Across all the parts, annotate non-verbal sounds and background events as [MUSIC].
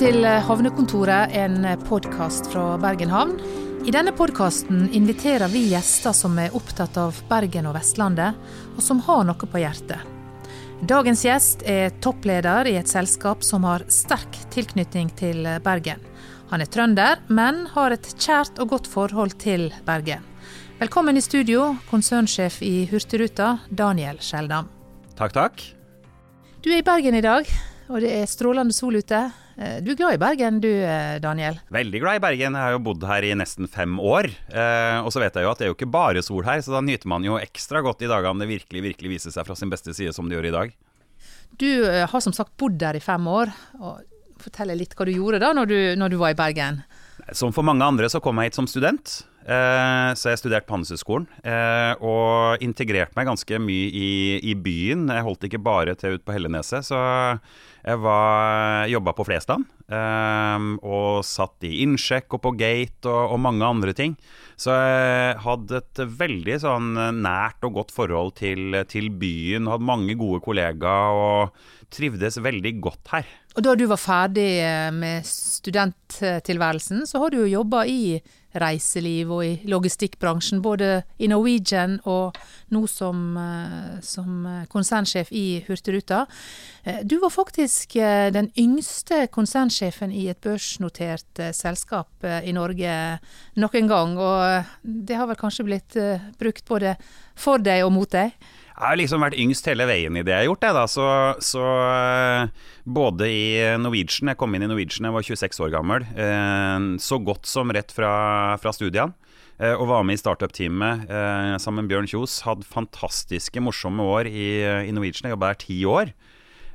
til Havnekontoret, en podkast fra Bergen havn. I denne podkasten inviterer vi gjester som er opptatt av Bergen og Vestlandet, og som har noe på hjertet. Dagens gjest er toppleder i et selskap som har sterk tilknytning til Bergen. Han er trønder, men har et kjært og godt forhold til Bergen. Velkommen i studio, konsernsjef i Hurtigruta, Daniel Skjeldam. Takk, takk. Du er i Bergen i dag, og det er strålende sol ute. Eh, du er glad i Bergen du, eh, Daniel? Veldig glad i Bergen. Jeg har jo bodd her i nesten fem år. Eh, og så vet jeg jo at det er jo ikke bare sol her, så da nyter man jo ekstra godt i dagene det virkelig, virkelig viser seg fra sin beste side, som det gjør i dag. Du har som sagt bodd der i fem år. og Fortell litt hva du gjorde da når du, når du var i Bergen. Som for mange andre så kom jeg hit som student. Eh, så jeg studerte på Handelshøyskolen eh, og integrerte meg ganske mye i, i, byen. Jeg holdt ikke bare til ute på Helleneset, så jeg jobba på Flesland. Eh, og satt i innsjekk og på gate og, og, mange andre ting. Så jeg hadde et veldig sånn nært og godt forhold til, til byen. Hadde mange gode kollegaer og trivdes veldig godt her. Og da du var ferdig med studenttilværelsen, så har du jo jobba i reiseliv og i logistikkbransjen, både i Norwegian og nå som, eh, som konsernsjef i Hurtigruta. Eh, du var faktisk eh, den yngste konsernsjefen i et børsnotert selskap i Norge noen gang, og det har vel kanskje blitt brukt både for deg og mot deg? Jeg har liksom vært yngst hele veien i det jeg har gjort. Jeg, da. Så, så, eh, både i Norwegian Jeg kom inn i Norwegian jeg var 26 år gammel. Eh, så godt som rett fra, fra studiene. Eh, og var med i startup-teamet sammen med Bjørn Kjos. Hadde fantastiske, morsomme år i, i Norwegian. Jeg jobba der ti år.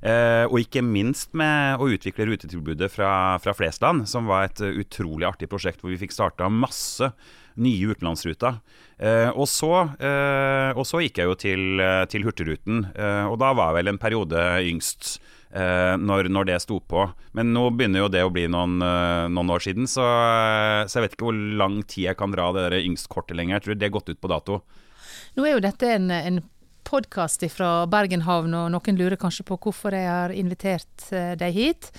Uh, og ikke minst med å utvikle rutetilbudet fra, fra, Flesland, som var et utrolig artig prosjekt hvor vi fikk starta masse nye utenlandsruta. Eh, og, så, eh, og, så, gikk jeg jo til, til Hurtigruten, og da var jeg vel en periode yngst. Når, når, det sto på. Men nå begynner jo det å bli noen, noen år siden, så, så, jeg vet ikke hvor lang tid jeg kan dra det yngstkortet lenger. Jeg tror det er gått ut på dato. Nå er jo dette en, en podkast fra Bergen havn, og noen lurer kanskje på hvorfor jeg har invitert eh, deg hit.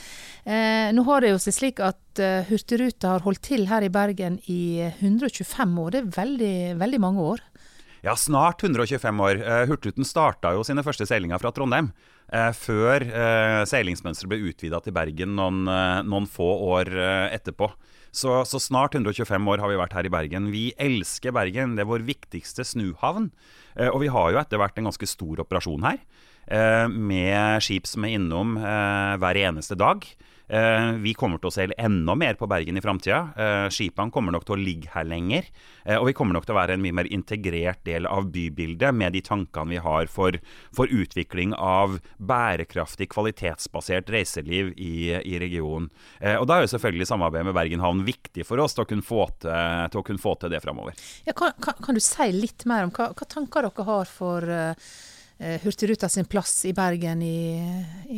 Eh, nå har det jo seg slik at uh, Hurtigruta har holdt til her i Bergen i 125 år. Det er veldig, veldig mange år. Ja, snart 125 år. Uh, Hurtigruten starta jo sine første seilinger fra Trondheim. Uh, før uh, seilingsmønsteret ble utvida til Bergen noen, noen få år etterpå. Så, så, snart 125 år har vi vært her i Bergen. Vi elsker Bergen. Det er vår viktigste snuhavn. Eh, og vi har jo etter hvert en ganske stor operasjon her. Eh, med skip som er innom eh, hver eneste dag. Eh, vi kommer til å seile enda mer på Bergen i framtida. Eh, skipene kommer nok til å ligge her lenger. Eh, og vi kommer nok til å være en mye mer integrert del av bybildet med de tankene vi har for, for utvikling av bærekraftig, kvalitetsbasert reiseliv i, i regionen. og da er jo selvfølgelig samarbeidet med Bergen havn viktig for oss til å kunne få til, til, kunne få til det framover. Ja, kan, kan, kan, du si litt mer om hva, hva tanker dere har for uh, Hurtigruta sin plass i Bergen i,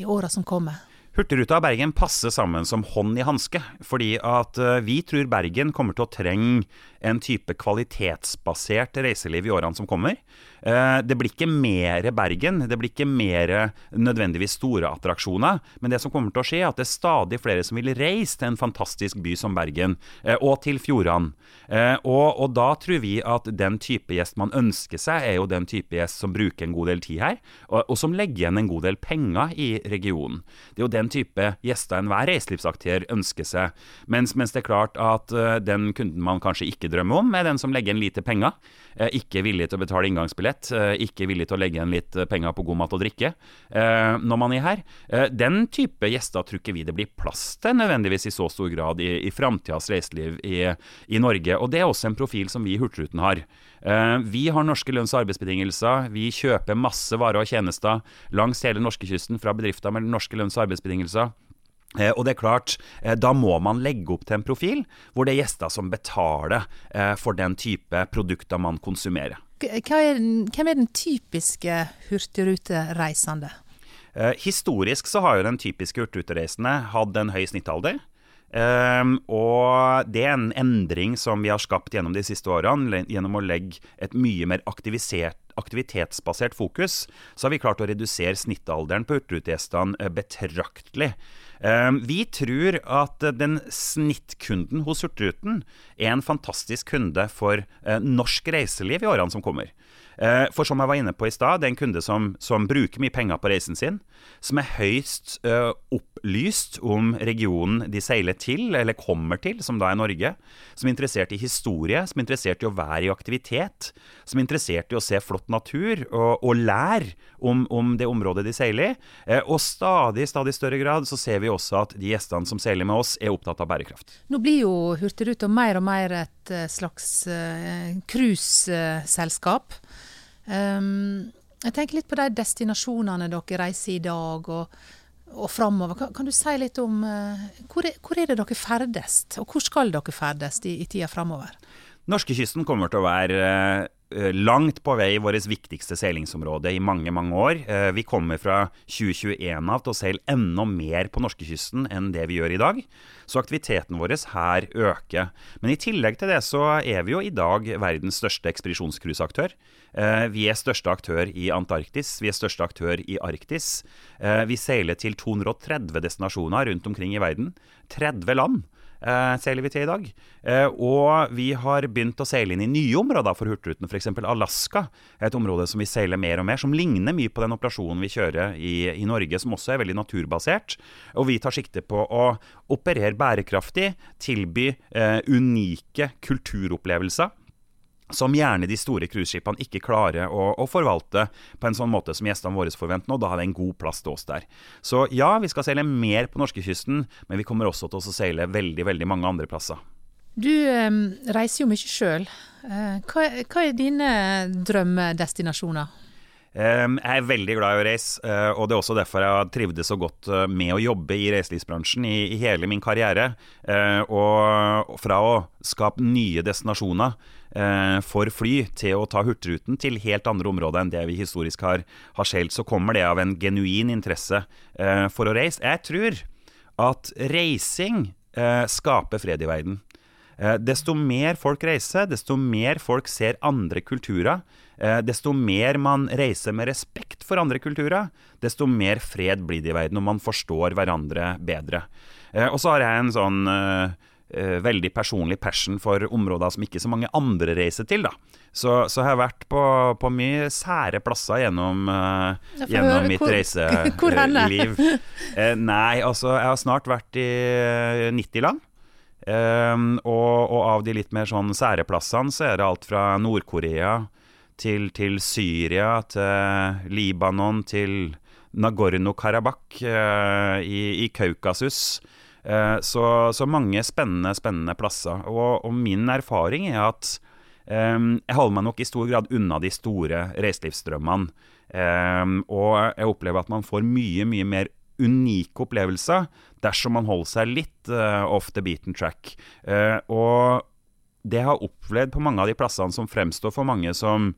i åra som kommer? Hurtigruta og Bergen passer sammen som hånd i hanske, fordi at eh, vi tror Bergen kommer til å trenge en type kvalitetsbasert reiseliv i årene som kommer. Eh, det blir ikke mer Bergen, det blir ikke mer nødvendigvis store attraksjoner. Men det som kommer til å skje, er at det er stadig flere som vil reise til en fantastisk by som Bergen, eh, og til fjordene. Eh, og, og, da tror vi at den type gjest man ønsker seg, er jo den type gjest som bruker en god del tid her, og, og som legger igjen en god del penger i regionen. Det er jo den type gjester enhver reiselivsaktør ønsker seg. Mens, mens, det er klart at den kunden man kanskje ikke drømmer om, er den som legger igjen lite penger, ikke villig til å betale inngangsbillett billett, eh, ikke villig til å legge igjen litt eh, penger på god mat og drikke eh, når man er her. Den type gjester tror ikke vi det blir plass til nødvendigvis i så stor grad i, i framtidas reiseliv i, i, Norge. Og det er også en profil som vi i Hurtigruten har. Vi har norske lønns- og arbeidsbetingelser. Vi kjøper masse varer og tjenester langs hele norskekysten fra bedrifter med norske lønns- og arbeidsbetingelser. Og det er klart, Da må man legge opp til en profil hvor det er gjester som betaler for den type produkter man konsumerer. Er, hvem er den typiske hurtigrutereisende? historisk så har jo den typiske hurtigrutereisende hatt en høy snittalder. Um, og det er en endring som vi har skapt gjennom de siste årene, gjennom å legge et mye mer aktivitetsbasert fokus, så har vi klart å redusere snittalderen på hurtigrutegjestene betraktelig. Vi tror at den snittkunden hos Hurtigruten er en fantastisk kunde for norsk reiseliv i årene som kommer. Eh, for som jeg var inne på i stad, det er en kunde som, som, bruker mye penger på reisen sin, som er høyst uh, opplyst om regionen de seiler til, eller kommer til, som da er Norge. Som er interessert i historie, som er interessert i å være i aktivitet. Som er interessert i å se flott natur og, og lære om, om, det området de seiler i. Uh, og stadig, stadig større grad så ser vi også at de gjestene som seiler med oss, er opptatt av bærekraft. Nå blir jo Hurtigruta mer og mer et slags cruiseselskap. Uh, Um, jeg tenker litt på de destinasjonene dere reiser i dag og, og framover. Kan, kan, du si litt om uh, hvor, er, hvor, er, det dere ferdes, og hvor skal dere ferdes i, i tida framover? Norskekysten kommer til å være langt på vei vårt viktigste seilingsområde i mange mange år. Uh, vi kommer fra 2021 av til å seile enda mer på norskekysten enn det vi gjør i dag. Så aktiviteten vår her øker. Men i tillegg til det så er vi jo i dag verdens største ekspedisjonscruiseaktør. Eh, vi er største aktør i Antarktis, vi er største aktør i Arktis. Eh, vi seiler til 230 destinasjoner rundt omkring i verden. 30 land. Uh, seiler vi til i dag. Uh, og vi har begynt å seile inn i nye områder for Hurtigruten. F.eks. Alaska et område som vi seiler mer og mer, som ligner mye på den operasjonen vi kjører i, i, Norge, som også er veldig naturbasert. Og vi tar sikte på å operere bærekraftig, tilby eh, unike kulturopplevelser som gjerne de store cruiseskipene ikke klarer å, å, forvalte på en sånn måte som gjestene våre forventer. Og da har det en god plass til oss der. Så ja, vi skal seile mer på norskekysten, men vi kommer også til å seile veldig, veldig mange andre plasser. Du reiser jo mye sjøl. Eh, hva, hva, er dine drømmedestinasjoner? Jeg er veldig glad i å reise, eh, og det er også derfor jeg har trivdes så godt eh, med å jobbe i reiselivsbransjen i, i hele min karriere. Eh, og fra å skape nye destinasjoner for fly til å ta Hurtigruten til helt andre områder enn det vi historisk har, har skjelt, så kommer det av en genuin interesse for å reise. Jeg tror at reising skaper fred i verden. Desto mer folk reiser, desto mer folk ser andre kulturer, Eh, desto mer man reiser med respekt for andre kulturer, desto mer fred blir det i verden, og man forstår hverandre bedre. Eh, og så har jeg en sånn veldig personlig passion for områder som ikke så mange andre reiser til. da. Så, så jeg har vært på, på mye sære plasser gjennom, uh, gjennom mitt reiseliv. [LAUGHS] Uh, nei, altså jeg har snart vært i 90 land. Og, og, av de litt mer sånn sære plassene så er det alt fra Nord-Korea til, til Syria, til Libanon, til Nagorno-Karabakh uh, i, i, Kaukasus. Uh, så, så, mange spennende, spennende plasser. Og, og min erfaring er at um, jeg holder meg nok i stor grad unna de store reiselivsdrømmene. Um, og jeg opplever at man får mye, mye mer unike opplevelser dersom man holder seg litt uh, off the beaten track. og det jeg har opplevd på mange av de plassene som fremstår for mange som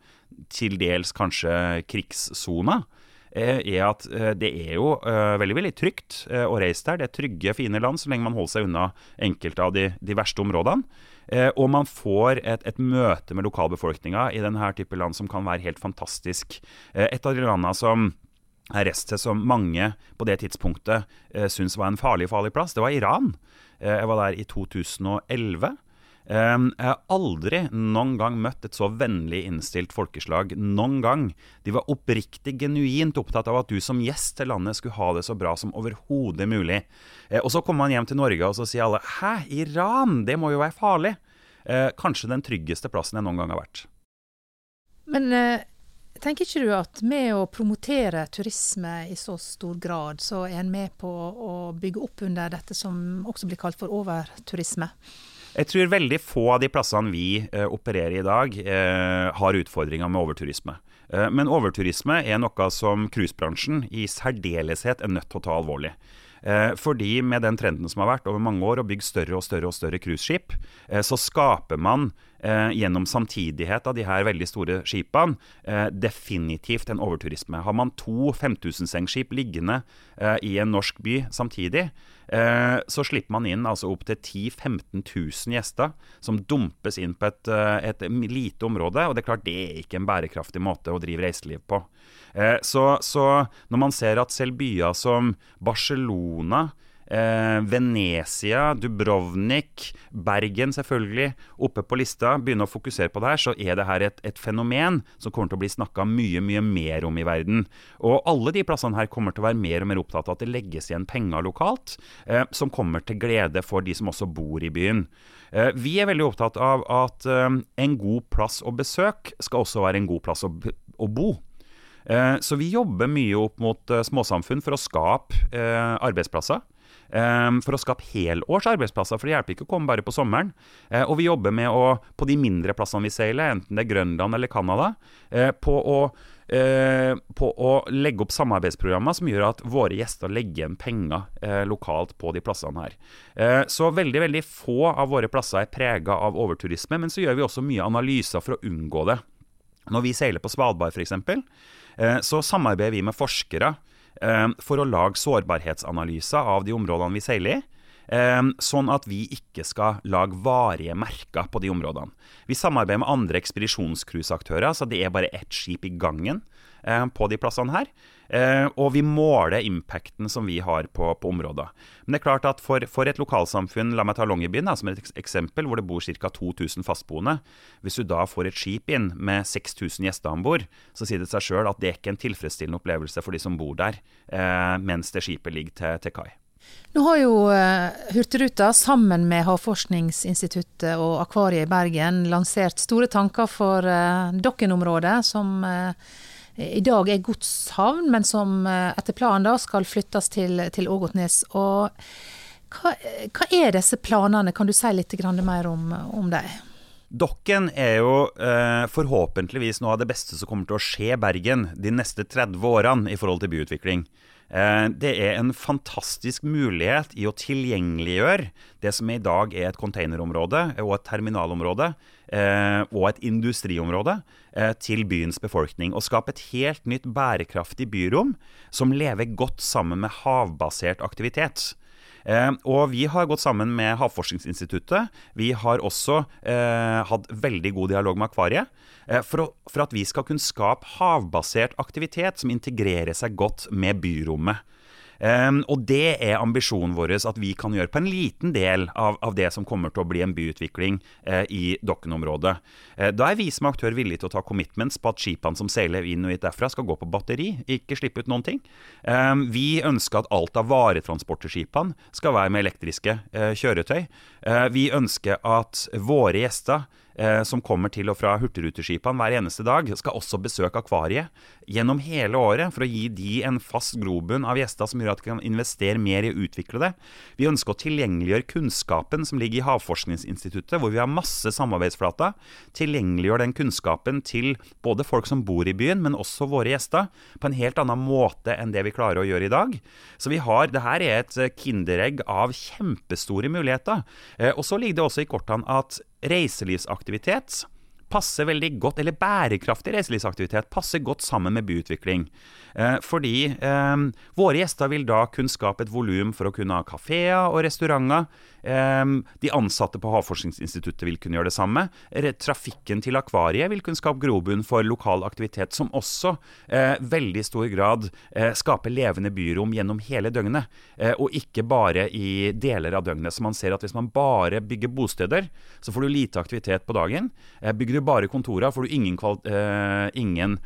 til dels kanskje krigssoner, eh, er at det er jo veldig veldig trygt å reise der. Det er trygge, fine land så lenge man holder seg unna enkelte av de, de verste områdene. Og man får et, et møte med lokalbefolkninga i denne type land som kan være helt fantastisk. Et av de landene som reiste som mange på det tidspunktet syntes var en farlig, farlig plass, det var Iran. Jeg var der i 2011. Eh, jeg har aldri noen gang møtt et så vennlig innstilt folkeslag. Noen gang. De var oppriktig genuint opptatt av at du som gjest til landet skulle ha det så bra som overhodet mulig. Eh, og så kommer man hjem til Norge, og så sier alle 'hæ, Iran? Det må jo være farlig'. Eh, kanskje den tryggeste plassen jeg noen gang har vært. Men eh, tenker ikke du at med å promotere turisme i så stor grad, så er en med på å bygge opp under dette som også blir kalt for overturisme? Jeg tror veldig få av de plassene vi eh, opererer i dag, eh, har utfordringer med overturisme. Eh, men overturisme er noe som cruisebransjen i særdeleshet er nødt til å ta alvorlig. Eh, fordi med den trenden som har vært over mange år, å bygge større og større og større cruiseskip, eh, så skaper man eh, gjennom samtidighet av de her veldig store skipene eh, definitivt en overturisme. Har man to 5000-sengskip liggende eh, i en norsk by samtidig, eh, så slipper man inn altså opptil 10 000-15 000 gjester som dumpes inn på et, eh, et, lite område. Og det er klart det er ikke en bærekraftig måte å drive reiseliv på. Eh, så, så når man ser at selv byer som Barcelona Eh, Venezia, Dubrovnik, Bergen selvfølgelig, oppe på lista, begynne å fokusere på det her, så er det her et, et fenomen som kommer til å bli snakka mye, mye mer om i verden. Og alle de plassene her kommer til å være mer og mer opptatt av at det legges igjen penger lokalt, eh, som kommer til glede for de som også bor i byen. Eh, vi er veldig opptatt av at eh, en god plass å besøke skal også være en god plass å, å bo. Eh, så vi jobber mye opp mot eh, småsamfunn for å skape arbeidsplasser. For å skape helårs arbeidsplasser, for det hjelper ikke å komme bare på sommeren. Og vi jobber med å, på de mindre plassene vi seiler, enten det er Grønland eller Canada, på å på å legge opp samarbeidsprogrammer som gjør at våre gjester legger igjen penger eh, lokalt på de plassene her. Eh, så veldig veldig få av våre plasser er prega av overturisme, men så gjør vi også mye analyser for å unngå det. Når vi seiler på Svalbard f.eks., eh, så samarbeider vi med forskere eh, for å lage sårbarhetsanalyser av de områdene vi seiler i. Eh, sånn at vi ikke skal lage varige merker på de områdene. Vi samarbeider med andre ekspedisjonscruiseaktører, så det er bare ett skip i gangen på de plassene her. Eh, og vi måler impacten som vi har på, på området. Men det er klart at for, for et lokalsamfunn, la meg ta Longyearbyen som et eksempel, hvor det bor ca. 2000 fastboende. Hvis du da får et skip inn med 6000 gjester om bord, så sier det seg sjøl at det er ikke en tilfredsstillende opplevelse for de som bor der, eh, mens det skipet ligger til, til kai. Nå har jo Hurtigruta sammen med Havforskningsinstituttet og Akvariet i Bergen lansert store tanker for Dokken-området, som i dag er godshavn, men som eh, etter planen da skal flyttes til, til Ågotnes. Og hva, hva, er disse planene, kan du si litt mer om, om dem? Dokken er jo eh, forhåpentligvis noe av det beste som kommer til å skje Bergen de neste 30 årene i forhold til byutvikling. Eh, det er en fantastisk mulighet i å tilgjengeliggjøre det som i dag er et containerområde og et terminalområde eh, og et industriområde eh, til byens befolkning. Og skape et helt nytt bærekraftig byrom som lever godt sammen med havbasert aktivitet. Eh, og vi har gått sammen med Havforskningsinstituttet. Vi har også eh, hatt veldig god dialog med Akvariet. Eh, for, å, for, at vi skal kunne skape havbasert aktivitet som integrerer seg godt med byrommet. Um, og det er ambisjonen vår at vi kan gjøre på en liten del av, av det som kommer til å bli en byutvikling uh, i Dokken-området. Uh, da er vi som aktør villige til å ta commitments på at skipene som seiler inn og ut derfra, skal gå på batteri, ikke slippe ut noen ting. Um, vi ønsker at alt av varetransport til skipene skal være med elektriske uh, kjøretøy. vi ønsker at våre gjester som kommer til og fra hurtigruteskipene hver eneste dag, skal også besøke akvariet gjennom hele året for å gi de en fast grobunn av gjester som gjør at de kan investere mer i å utvikle det. Vi ønsker å tilgjengeliggjøre kunnskapen som ligger i Havforskningsinstituttet, hvor vi har masse samarbeidsflater. Tilgjengeliggjøre den kunnskapen til både folk som bor i byen, men også våre gjester, på en helt annen måte enn det vi klarer å gjøre i dag. Så vi har, det her er et kinderegg av kjempestore muligheter. Eh, og så ligger det også i kortene at reiselivsaktivitet passer veldig godt, eller bærekraftig reiselivsaktivitet passer godt sammen med byutvikling. Eh, fordi eh, våre gjester vil da kunne skape et volum for å kunne ha kafeer og restauranter. Eh, de ansatte på Havforskningsinstituttet vil kunne gjøre det samme. Trafikken til akvariet vil kunne skape grobunn for lokal aktivitet, som også eh, veldig stor grad eh, skaper levende byrom gjennom hele døgnet, eh, og ikke bare i deler av døgnet. Så man ser at hvis man bare bygger bosteder, så får du lite aktivitet på dagen. bygger du bare kontoret, får du ingen, ingen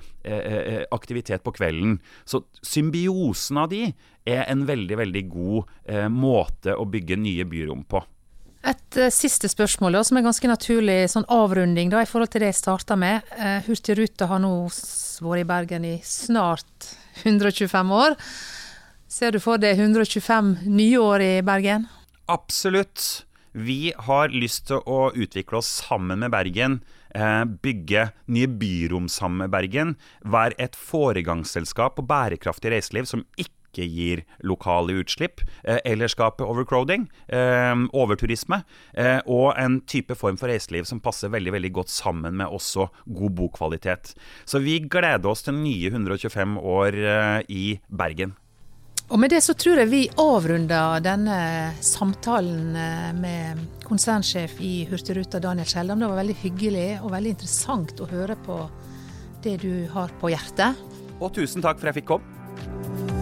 aktivitet på kvelden. Så symbiosen av de er en veldig, veldig god eh, måte å bygge nye byrom på. Et uh, siste spørsmål da, som er ganske naturlig sånn avrunding da, i forhold til det jeg starta med. Hurtigruta har nå vært i Bergen i snart 125 år. Ser du for deg 125 nye år i Bergen? Absolutt. Vi har lyst til å utvikle oss sammen med Bergen Eh, bygge nye byrom sammen med Bergen. Være et foregangsselskap på bærekraftig reiseliv som ikke gir lokale utslipp, eh, eller skape overcrowding, eh, overturisme, og en type form for reiseliv som passer veldig veldig godt sammen med også god bokvalitet. Så vi gleder oss til nye 125 år i Bergen. Og med det så tror jeg vi avrunder denne samtalen eh, med konsernsjef i Hurtigruta, Daniel Skjeldam. Det var veldig hyggelig og veldig interessant å høre på det du har på hjertet. Og tusen takk for at jeg fikk komme.